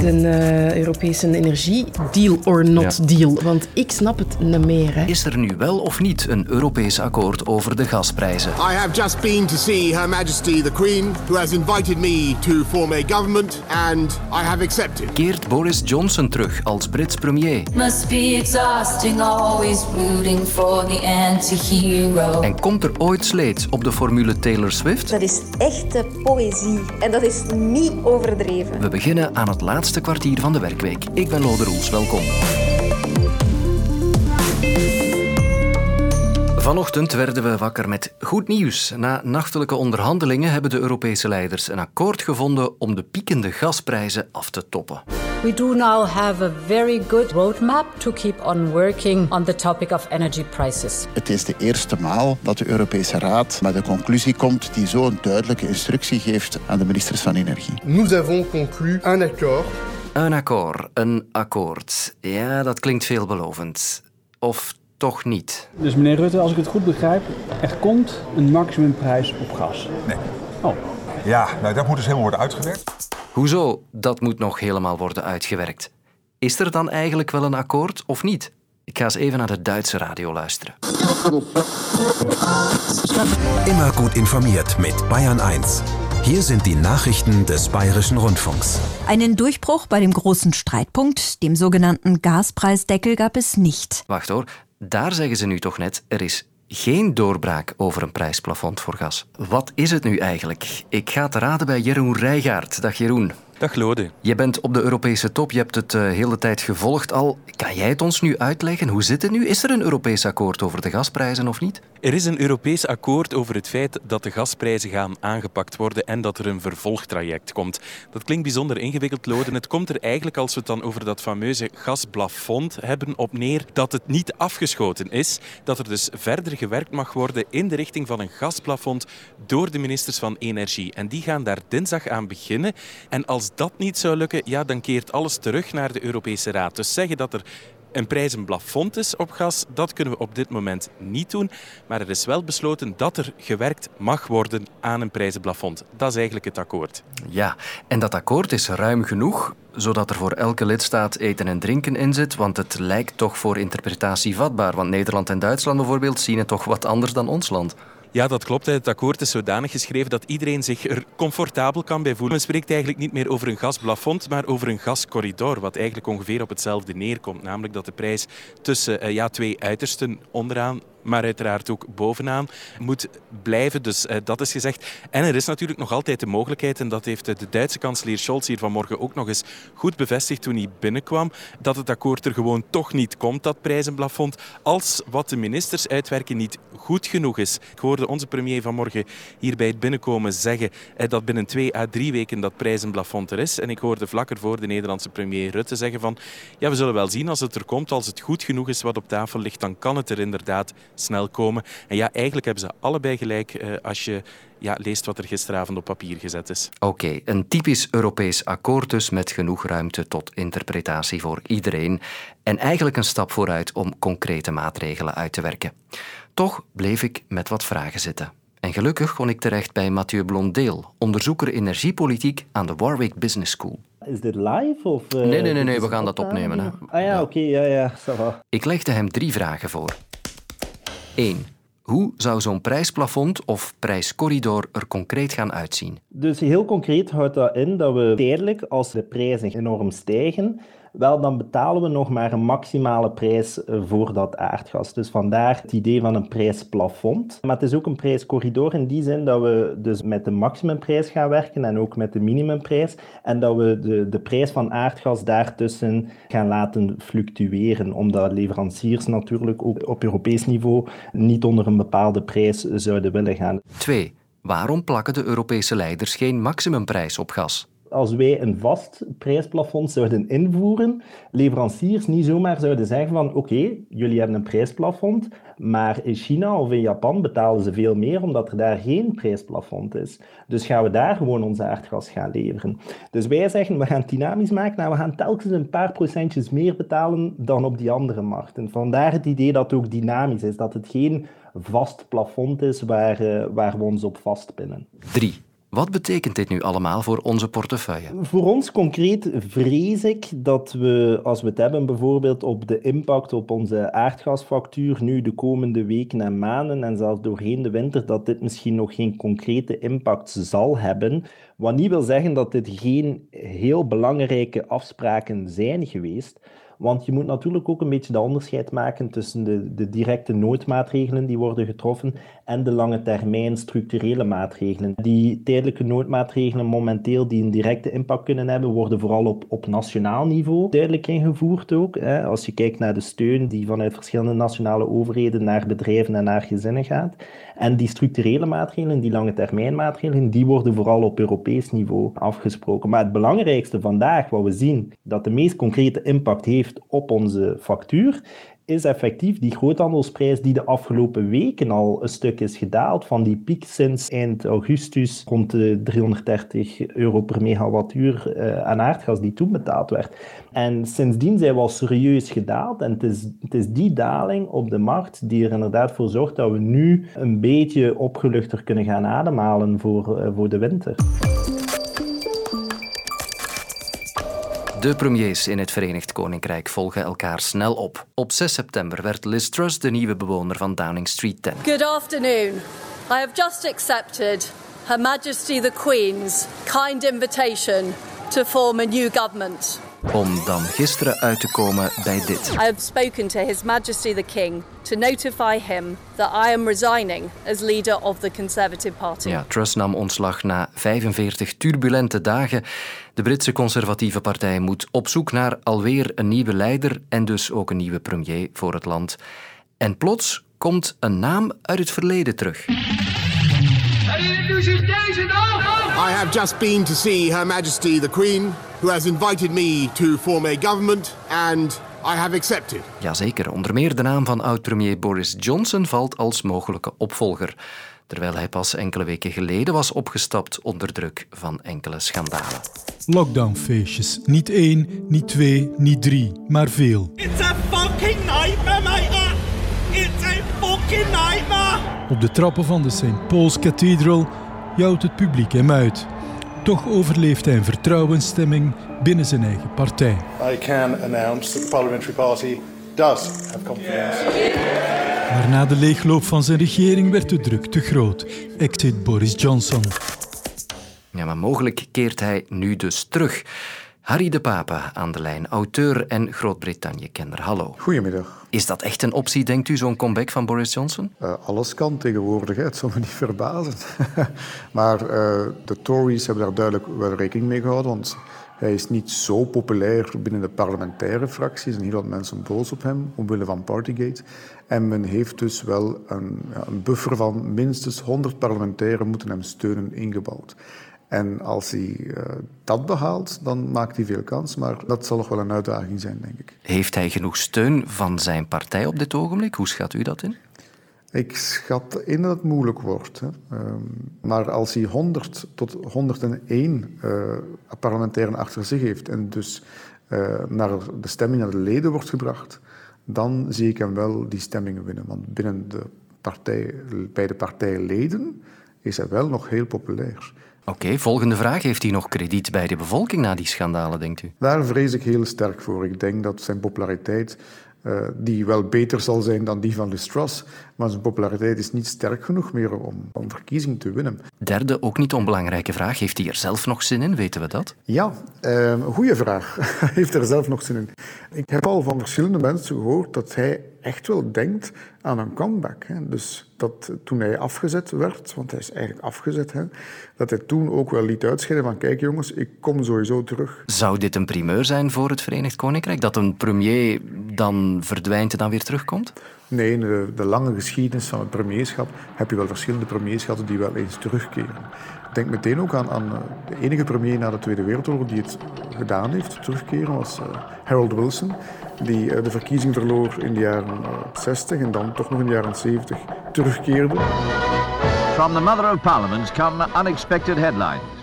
de uh, Europese energiedeal or not deal? Want ik snap het niet meer. Hè. Is er nu wel of niet een Europees akkoord over de gasprijzen? I have just been to see Her Majesty the Queen, who has invited me to form a government, and I have accepted. Keert Boris Johnson terug als Brits premier? Must be exhausting, always rooting for the anti-hero. En komt er ooit sleet op de formule Taylor Swift? Dat is echte poëzie en dat is niet overdreven. We beginnen aan het laatste kwartier van de werkweek. Ik ben Lode Roels, welkom. Vanochtend werden we wakker met goed nieuws. Na nachtelijke onderhandelingen hebben de Europese leiders een akkoord gevonden om de piekende gasprijzen af te toppen. We do now have a very good roadmap to keep on working on the topic of energy prices. Het is de eerste maal dat de Europese Raad met een conclusie komt die zo'n duidelijke instructie geeft aan de ministers van Energie. Nous avons conclu un accord. Een akkoord, een akkoord. Ja, dat klinkt veelbelovend. Of toch niet? Dus meneer Rutte, als ik het goed begrijp, er komt een maximumprijs op gas. Nee. Oh. Ja, nou dat moet dus helemaal worden uitgewerkt. Hoezo? Dat moet nog helemaal worden uitgewerkt. Is er dan eigenlijk wel een akkoord of niet? Ik ga eens even naar de Duitse radio luisteren. Immer gut informiert met Bayern 1. Hier sind die Nachrichten des Bayerischen Rundfunks. Einen Durchbruch bei dem großen Streitpunkt, dem sogenannten Gaspreisdeckel, gab es nicht. Wacht hoor, daar zeggen ze nu toch net, er is geen doorbraak over een prijsplafond voor gas. Wat is het nu eigenlijk? Ik ga te raden bij Jeroen Rijgaard. Dag Jeroen. Dag Lode. Je bent op de Europese top, je hebt het de uh, hele tijd gevolgd al. Kan jij het ons nu uitleggen? Hoe zit het nu? Is er een Europees akkoord over de gasprijzen of niet? Er is een Europees akkoord over het feit dat de gasprijzen gaan aangepakt worden en dat er een vervolgtraject komt. Dat klinkt bijzonder ingewikkeld, Lode. Het komt er eigenlijk, als we het dan over dat fameuze gasplafond hebben, op neer dat het niet afgeschoten is. Dat er dus verder gewerkt mag worden in de richting van een gasplafond door de ministers van Energie. En die gaan daar dinsdag aan beginnen. En als dat niet zou lukken, ja, dan keert alles terug naar de Europese Raad. Dus zeggen dat er een prijzenplafond is op gas, dat kunnen we op dit moment niet doen. Maar er is wel besloten dat er gewerkt mag worden aan een prijzenplafond. Dat is eigenlijk het akkoord. Ja, en dat akkoord is ruim genoeg, zodat er voor elke lidstaat eten en drinken in zit. Want het lijkt toch voor interpretatie vatbaar. Want Nederland en Duitsland bijvoorbeeld zien het toch wat anders dan ons land. Ja, dat klopt. Het akkoord is zodanig geschreven dat iedereen zich er comfortabel kan bij voelen. Men spreekt eigenlijk niet meer over een gasplafond, maar over een gascorridor, wat eigenlijk ongeveer op hetzelfde neerkomt. Namelijk dat de prijs tussen uh, ja, twee uitersten onderaan maar uiteraard ook bovenaan moet blijven. Dus uh, dat is gezegd. En er is natuurlijk nog altijd de mogelijkheid, en dat heeft de Duitse kanselier Scholz hier vanmorgen ook nog eens goed bevestigd toen hij binnenkwam, dat het akkoord er gewoon toch niet komt, dat prijzenplafond, als wat de ministers uitwerken niet goed genoeg is. Ik hoorde onze premier vanmorgen hier bij het binnenkomen zeggen uh, dat binnen twee à drie weken dat prijzenplafond er is. En ik hoorde vlak ervoor de Nederlandse premier Rutte zeggen van ja, we zullen wel zien als het er komt, als het goed genoeg is wat op tafel ligt, dan kan het er inderdaad snel komen. En ja, eigenlijk hebben ze allebei gelijk uh, als je ja, leest wat er gisteravond op papier gezet is. Oké, een typisch Europees akkoord dus met genoeg ruimte tot interpretatie voor iedereen. En eigenlijk een stap vooruit om concrete maatregelen uit te werken. Toch bleef ik met wat vragen zitten. En gelukkig kon ik terecht bij Mathieu Blondeel, onderzoeker energiepolitiek aan de Warwick Business School. Is dit live? Of, uh, nee, nee, nee, nee we gaan dat opnemen. Hè. Ah ja, oké, okay, ja, ja, ça va. Ik legde hem drie vragen voor. 1. Hoe zou zo'n prijsplafond of prijscorridor er concreet gaan uitzien? Dus heel concreet houdt dat in dat we tijdelijk, als de prijzen enorm stijgen, wel, dan betalen we nog maar een maximale prijs eh, voor dat aardgas. Dus vandaar het idee van een prijsplafond. Maar het is ook een prijscorridor in die zin dat we dus met de maximumprijs gaan werken en ook met de minimumprijs. En dat we de, de prijs van aardgas daartussen gaan laten fluctueren, omdat leveranciers natuurlijk ook op Europees niveau niet onder een bepaalde prijs zouden willen gaan. 2. Waarom plakken de Europese leiders geen maximumprijs op gas? Als wij een vast prijsplafond zouden invoeren, leveranciers niet zomaar zouden zeggen van oké, jullie hebben een prijsplafond, maar in China of in Japan betalen ze veel meer omdat er daar geen prijsplafond is. Dus gaan we daar gewoon ons aardgas gaan leveren. Dus wij zeggen, we gaan dynamisch maken, we gaan telkens een paar procentjes meer betalen dan op die andere markten. Vandaar het idee dat het ook dynamisch is, dat het geen vast plafond is waar, uh, waar we ons op vastpinnen. 3. Wat betekent dit nu allemaal voor onze portefeuille? Voor ons concreet vrees ik dat we, als we het hebben bijvoorbeeld op de impact op onze aardgasfactuur, nu de komende weken en maanden en zelfs doorheen de winter, dat dit misschien nog geen concrete impact zal hebben. Wat niet wil zeggen dat dit geen heel belangrijke afspraken zijn geweest. Want je moet natuurlijk ook een beetje dat onderscheid maken tussen de, de directe noodmaatregelen die worden getroffen en de lange termijn structurele maatregelen. Die tijdelijke noodmaatregelen momenteel die een directe impact kunnen hebben, worden vooral op, op nationaal niveau duidelijk ingevoerd ook. Hè. Als je kijkt naar de steun die vanuit verschillende nationale overheden naar bedrijven en naar gezinnen gaat. En die structurele maatregelen, die lange termijn maatregelen, die worden vooral op Europees niveau afgesproken. Maar het belangrijkste vandaag, wat we zien, dat de meest concrete impact heeft op onze factuur, is effectief die groothandelsprijs die de afgelopen weken al een stuk is gedaald. Van die piek sinds eind augustus rond de 330 euro per megawattuur uh, aan aardgas die toen betaald werd. En sindsdien zijn we al serieus gedaald. En het is, het is die daling op de markt die er inderdaad voor zorgt dat we nu een beetje opgeluchter kunnen gaan ademhalen voor, uh, voor de winter. De premiers in het Verenigd Koninkrijk volgen elkaar snel op. Op 6 september werd Liz Truss de nieuwe bewoner van Downing Street 10. Good afternoon. I have just accepted Her Majesty the Queen's kind invitation to form a new government. Om dan gisteren uit te komen bij dit. I have spoken to His Majesty the King to notify him that I am resigning as leader of the Conservative Party. Ja, Truss nam ontslag na 45 turbulente dagen. De Britse conservatieve partij moet op zoek naar alweer een nieuwe leider en dus ook een nieuwe premier voor het land. En plots komt een naam uit het verleden terug. I have just been to see Her Majesty the Queen, who has invited me to form a government, and I have accepted. Jazeker, onder meer de naam van oud-premier Boris Johnson valt als mogelijke opvolger. Terwijl hij pas enkele weken geleden was opgestapt onder druk van enkele schandalen. Lockdownfeestjes. Niet één, niet twee, niet drie, maar veel. It's a fucking nightmare, mate. It's a fucking nightmare. Op de trappen van de St. Paul's Cathedral jouwt het publiek hem uit. Toch overleeft hij een vertrouwensstemming binnen zijn eigen partij. I can announce that the parliamentary party does have confidence. Maar na de leegloop van zijn regering werd de druk te groot. Exit Boris Johnson. Ja, maar mogelijk keert hij nu dus terug. Harry de Papa aan de lijn, auteur en Groot-Brittannië-kenner. Hallo. Goedemiddag. Is dat echt een optie, denkt u, zo'n comeback van Boris Johnson? Uh, alles kan tegenwoordig, hè. het zal me niet verbazen. maar uh, de Tories hebben daar duidelijk wel rekening mee gehouden, want hij is niet zo populair binnen de parlementaire fracties. Er zijn heel wat mensen boos op hem, omwille van Partygate. En men heeft dus wel een, ja, een buffer van minstens 100 parlementairen moeten hem steunen ingebouwd. En als hij uh, dat behaalt, dan maakt hij veel kans. Maar dat zal nog wel een uitdaging zijn, denk ik. Heeft hij genoeg steun van zijn partij op dit ogenblik? Hoe schat u dat in? Ik schat in dat het moeilijk wordt. Hè. Um, maar als hij 100 tot 101 uh, parlementairen achter zich heeft en dus uh, naar de stemming naar de leden wordt gebracht, dan zie ik hem wel die stemmingen winnen. Want binnen de partij, bij de partijleden is hij wel nog heel populair. Oké, volgende vraag. Heeft hij nog krediet bij de bevolking na die schandalen, denkt u? Daar vrees ik heel sterk voor. Ik denk dat zijn populariteit, uh, die wel beter zal zijn dan die van Liz Truss, maar zijn populariteit is niet sterk genoeg meer om, om verkiezing te winnen. Derde, ook niet onbelangrijke vraag. Heeft hij er zelf nog zin in? Weten we dat? Ja, uh, goede vraag. Heeft er zelf nog zin in? Ik heb al van verschillende mensen gehoord dat hij echt wel denkt aan een comeback. Hè. Dus dat toen hij afgezet werd, want hij is eigenlijk afgezet, hè, dat hij toen ook wel liet uitscheiden van kijk jongens, ik kom sowieso terug. Zou dit een primeur zijn voor het Verenigd Koninkrijk? Dat een premier dan verdwijnt en dan weer terugkomt? Nee, in de, lange geschiedenis van het premierschap heb je wel verschillende premierschappen die wel eens terugkeren. Ik denk meteen ook aan, aan de enige premier na de Tweede Wereldoorlog die het gedaan heeft, terugkeren, was uh, Harold Wilson. Die uh, de verkiezing verloor in de jaren uh, 60 en dan toch nog in de jaren 70 terugkeerde. From the mother of parliaments come unexpected headlines.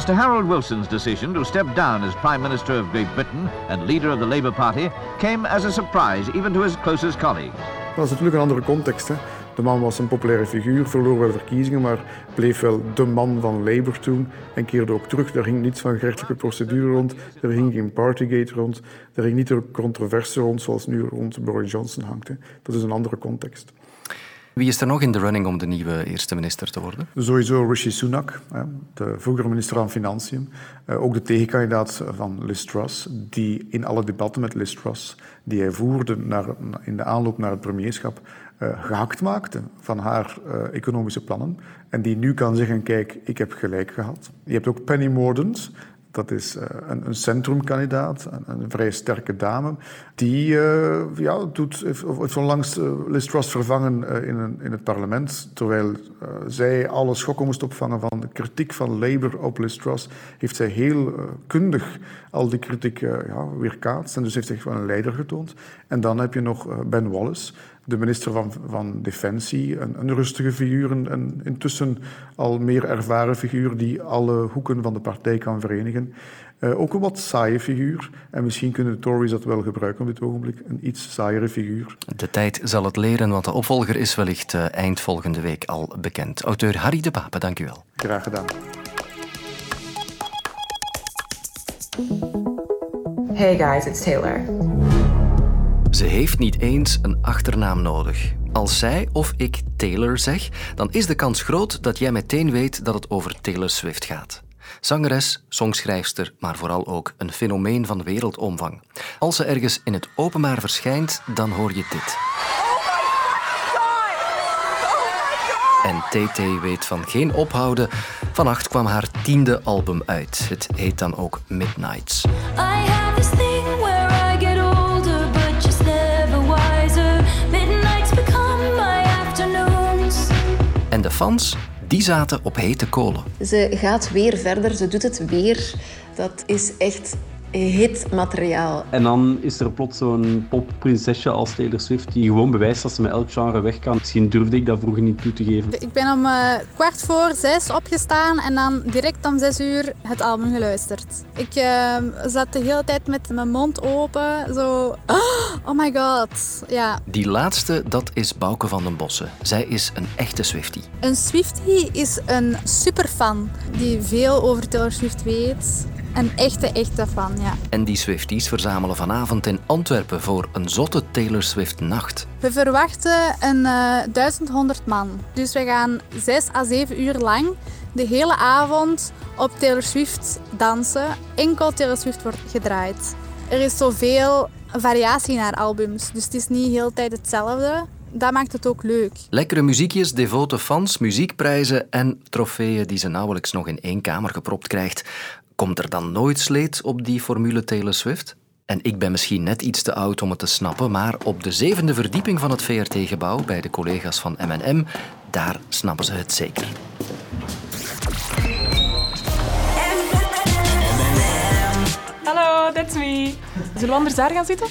Mr. Harold Wilson's decision to step down as Prime Minister of Great Britain and leader of the Labour Party came as a surprise even to his closest colleagues. Dat is natuurlijk een andere context. De man was een populaire figuur, verloor wel verkiezingen, maar bleef wel de man van Labour toen en keerde ook terug. Daar ging niets van gerechtelijke procedure rond, er ging geen Partygate rond, er ging niet de controverse rond zoals nu rond Boris Johnson hangt. Dat is een andere context. Wie is er nog in de running om de nieuwe eerste minister te worden? Sowieso Rishi Sunak, de vroegere minister van Financiën. Eh, ook de tegenkandidaat van Liz Truss, die in alle debatten met Liz Truss die hij voerde naar, in de aanloop naar het premierschap, uh, gehakt maakte van haar uh, economische plannen. En die nu kan zeggen, kijk, ik heb gelijk gehad. Je hebt ook Penny Mordaunt, dat is uh, een, een, centrumkandidaat, een, een, vrij sterke dame. Die uh, ja, doet, heeft, heeft onlangs uh, Liz vervangen in, in, het parlement. Terwijl zij alle schokken moest opvangen van de kritiek van Labour op Liz Truss. Heeft zij heel kundig al die kritiek ja, weerkaatst. En dus heeft zich wel een leider getoond. En dan heb je nog Ben Wallace de minister van, van Defensie, een, een rustige figuur, een, intussen al meer ervaren figuur die alle hoeken van de partij kan verenigen. Uh, ook een wat saaie figuur. En misschien kunnen de Tories dat wel gebruiken op dit ogenblik. Een iets saaiere figuur. De tijd zal het leren, want de opvolger is wellicht uh, eind volgende week al bekend. Auteur Harry de Pape, dank u wel. Graag gedaan. Hey guys, it's Taylor. Ze heeft niet eens een achternaam nodig. Als zij of ik Taylor zeg, dan is de kans groot dat jij meteen weet dat het over Taylor Swift gaat. Zangeres, songschrijfster, maar vooral ook een fenomeen van wereldomvang. Als ze ergens in het openbaar verschijnt, dan hoor je dit. En TT weet van geen ophouden. Vannacht kwam haar tiende album uit. Het heet dan ook Midnights. En de fans, die zaten op hete kolen. Ze gaat weer verder, ze doet het weer. Dat is echt hitmateriaal. En dan is er plots zo'n popprinsesje als Taylor Swift die gewoon bewijst dat ze met elk genre weg kan. Misschien durfde ik dat vroeger niet toe te geven. Ik ben om uh, kwart voor zes opgestaan en dan direct om zes uur het album geluisterd. Ik uh, zat de hele tijd met mijn mond open, zo... Oh my god, ja. Die laatste, dat is Bouke van den Bossen. Zij is een echte Swiftie. Een Swiftie is een superfan die veel over Taylor Swift weet. Een echte, echte fan, ja. En die Swifties verzamelen vanavond in Antwerpen voor een zotte Taylor Swift-nacht. We verwachten een uh, 1100 man. Dus we gaan 6 à 7 uur lang de hele avond op Taylor Swift dansen. Enkel Taylor Swift wordt gedraaid. Er is zoveel variatie naar albums, dus het is niet heel tijd hetzelfde. Dat maakt het ook leuk. Lekkere muziekjes, devote fans, muziekprijzen en trofeeën die ze nauwelijks nog in één kamer gepropt krijgt. Komt er dan nooit sleet op die formule Taylor Swift? En ik ben misschien net iets te oud om het te snappen, maar op de zevende verdieping van het VRT-gebouw bij de collega's van M&M, daar snappen ze het zeker. Hallo, that's me. Zullen we anders daar gaan zitten?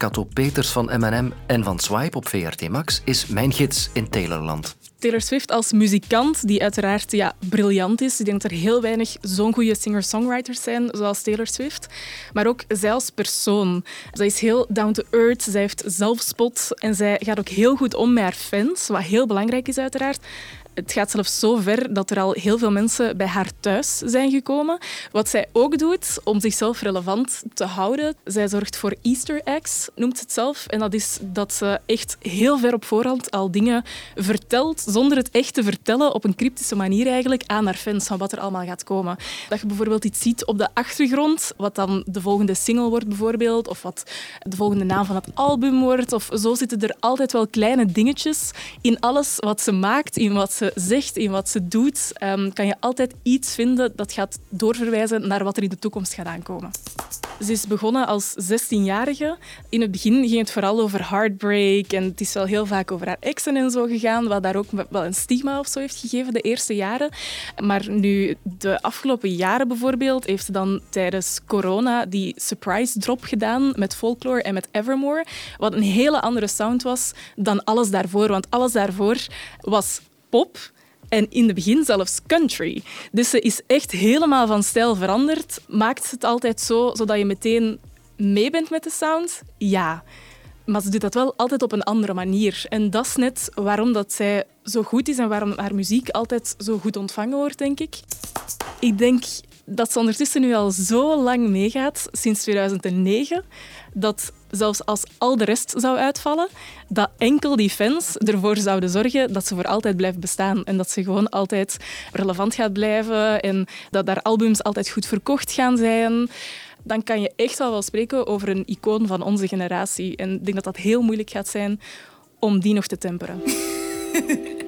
Kato Peters van M&M en van Swipe op VRT Max is mijn gids in Taylorland. Taylor Swift als muzikant, die uiteraard ja, briljant is. Ik denk dat er heel weinig zo'n goede singer-songwriters zijn zoals Taylor Swift. Maar ook zij als persoon. Zij is heel down to earth, zij heeft zelfspot en zij gaat ook heel goed om met haar fans, wat heel belangrijk is uiteraard. Het gaat zelfs zo ver dat er al heel veel mensen bij haar thuis zijn gekomen. Wat zij ook doet om zichzelf relevant te houden, zij zorgt voor Easter eggs, noemt ze het zelf. En dat is dat ze echt heel ver op voorhand al dingen vertelt, zonder het echt te vertellen, op een cryptische manier eigenlijk, aan haar fans van wat er allemaal gaat komen. Dat je bijvoorbeeld iets ziet op de achtergrond, wat dan de volgende single wordt bijvoorbeeld, of wat de volgende naam van het album wordt. Of zo zitten er altijd wel kleine dingetjes in alles wat ze maakt, in wat ze zegt, in wat ze doet, um, kan je altijd iets vinden dat gaat doorverwijzen naar wat er in de toekomst gaat aankomen. Ze is begonnen als 16-jarige. In het begin ging het vooral over heartbreak en het is wel heel vaak over haar exen en zo gegaan, wat daar ook wel een stigma of zo heeft gegeven de eerste jaren. Maar nu, de afgelopen jaren bijvoorbeeld, heeft ze dan tijdens corona die surprise drop gedaan met Folklore en met Evermore, wat een hele andere sound was dan alles daarvoor. Want alles daarvoor was pop en in het begin zelfs country. Dus ze is echt helemaal van stijl veranderd. Maakt het altijd zo, zodat je meteen mee bent met de sound? Ja. Maar ze doet dat wel altijd op een andere manier. En dat is net waarom dat zij zo goed is en waarom haar muziek altijd zo goed ontvangen wordt, denk ik. Ik denk dat ze ondertussen nu al zo lang meegaat, sinds 2009, dat zelfs als al de rest zou uitvallen, dat enkel die fans ervoor zouden zorgen dat ze voor altijd blijft bestaan. En dat ze gewoon altijd relevant gaat blijven en dat haar albums altijd goed verkocht gaan zijn dan kan je echt wel wel spreken over een icoon van onze generatie. En ik denk dat dat heel moeilijk gaat zijn om die nog te temperen.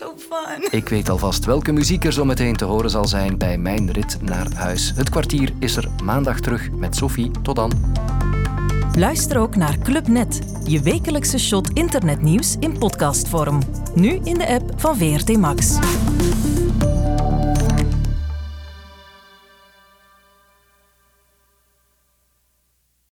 so fun. Ik weet alvast welke muziek er zo meteen te horen zal zijn bij mijn rit naar huis. Het kwartier is er maandag terug met Sophie. Tot dan. Luister ook naar Clubnet, je wekelijkse shot internetnieuws in podcastvorm. Nu in de app van VRT Max.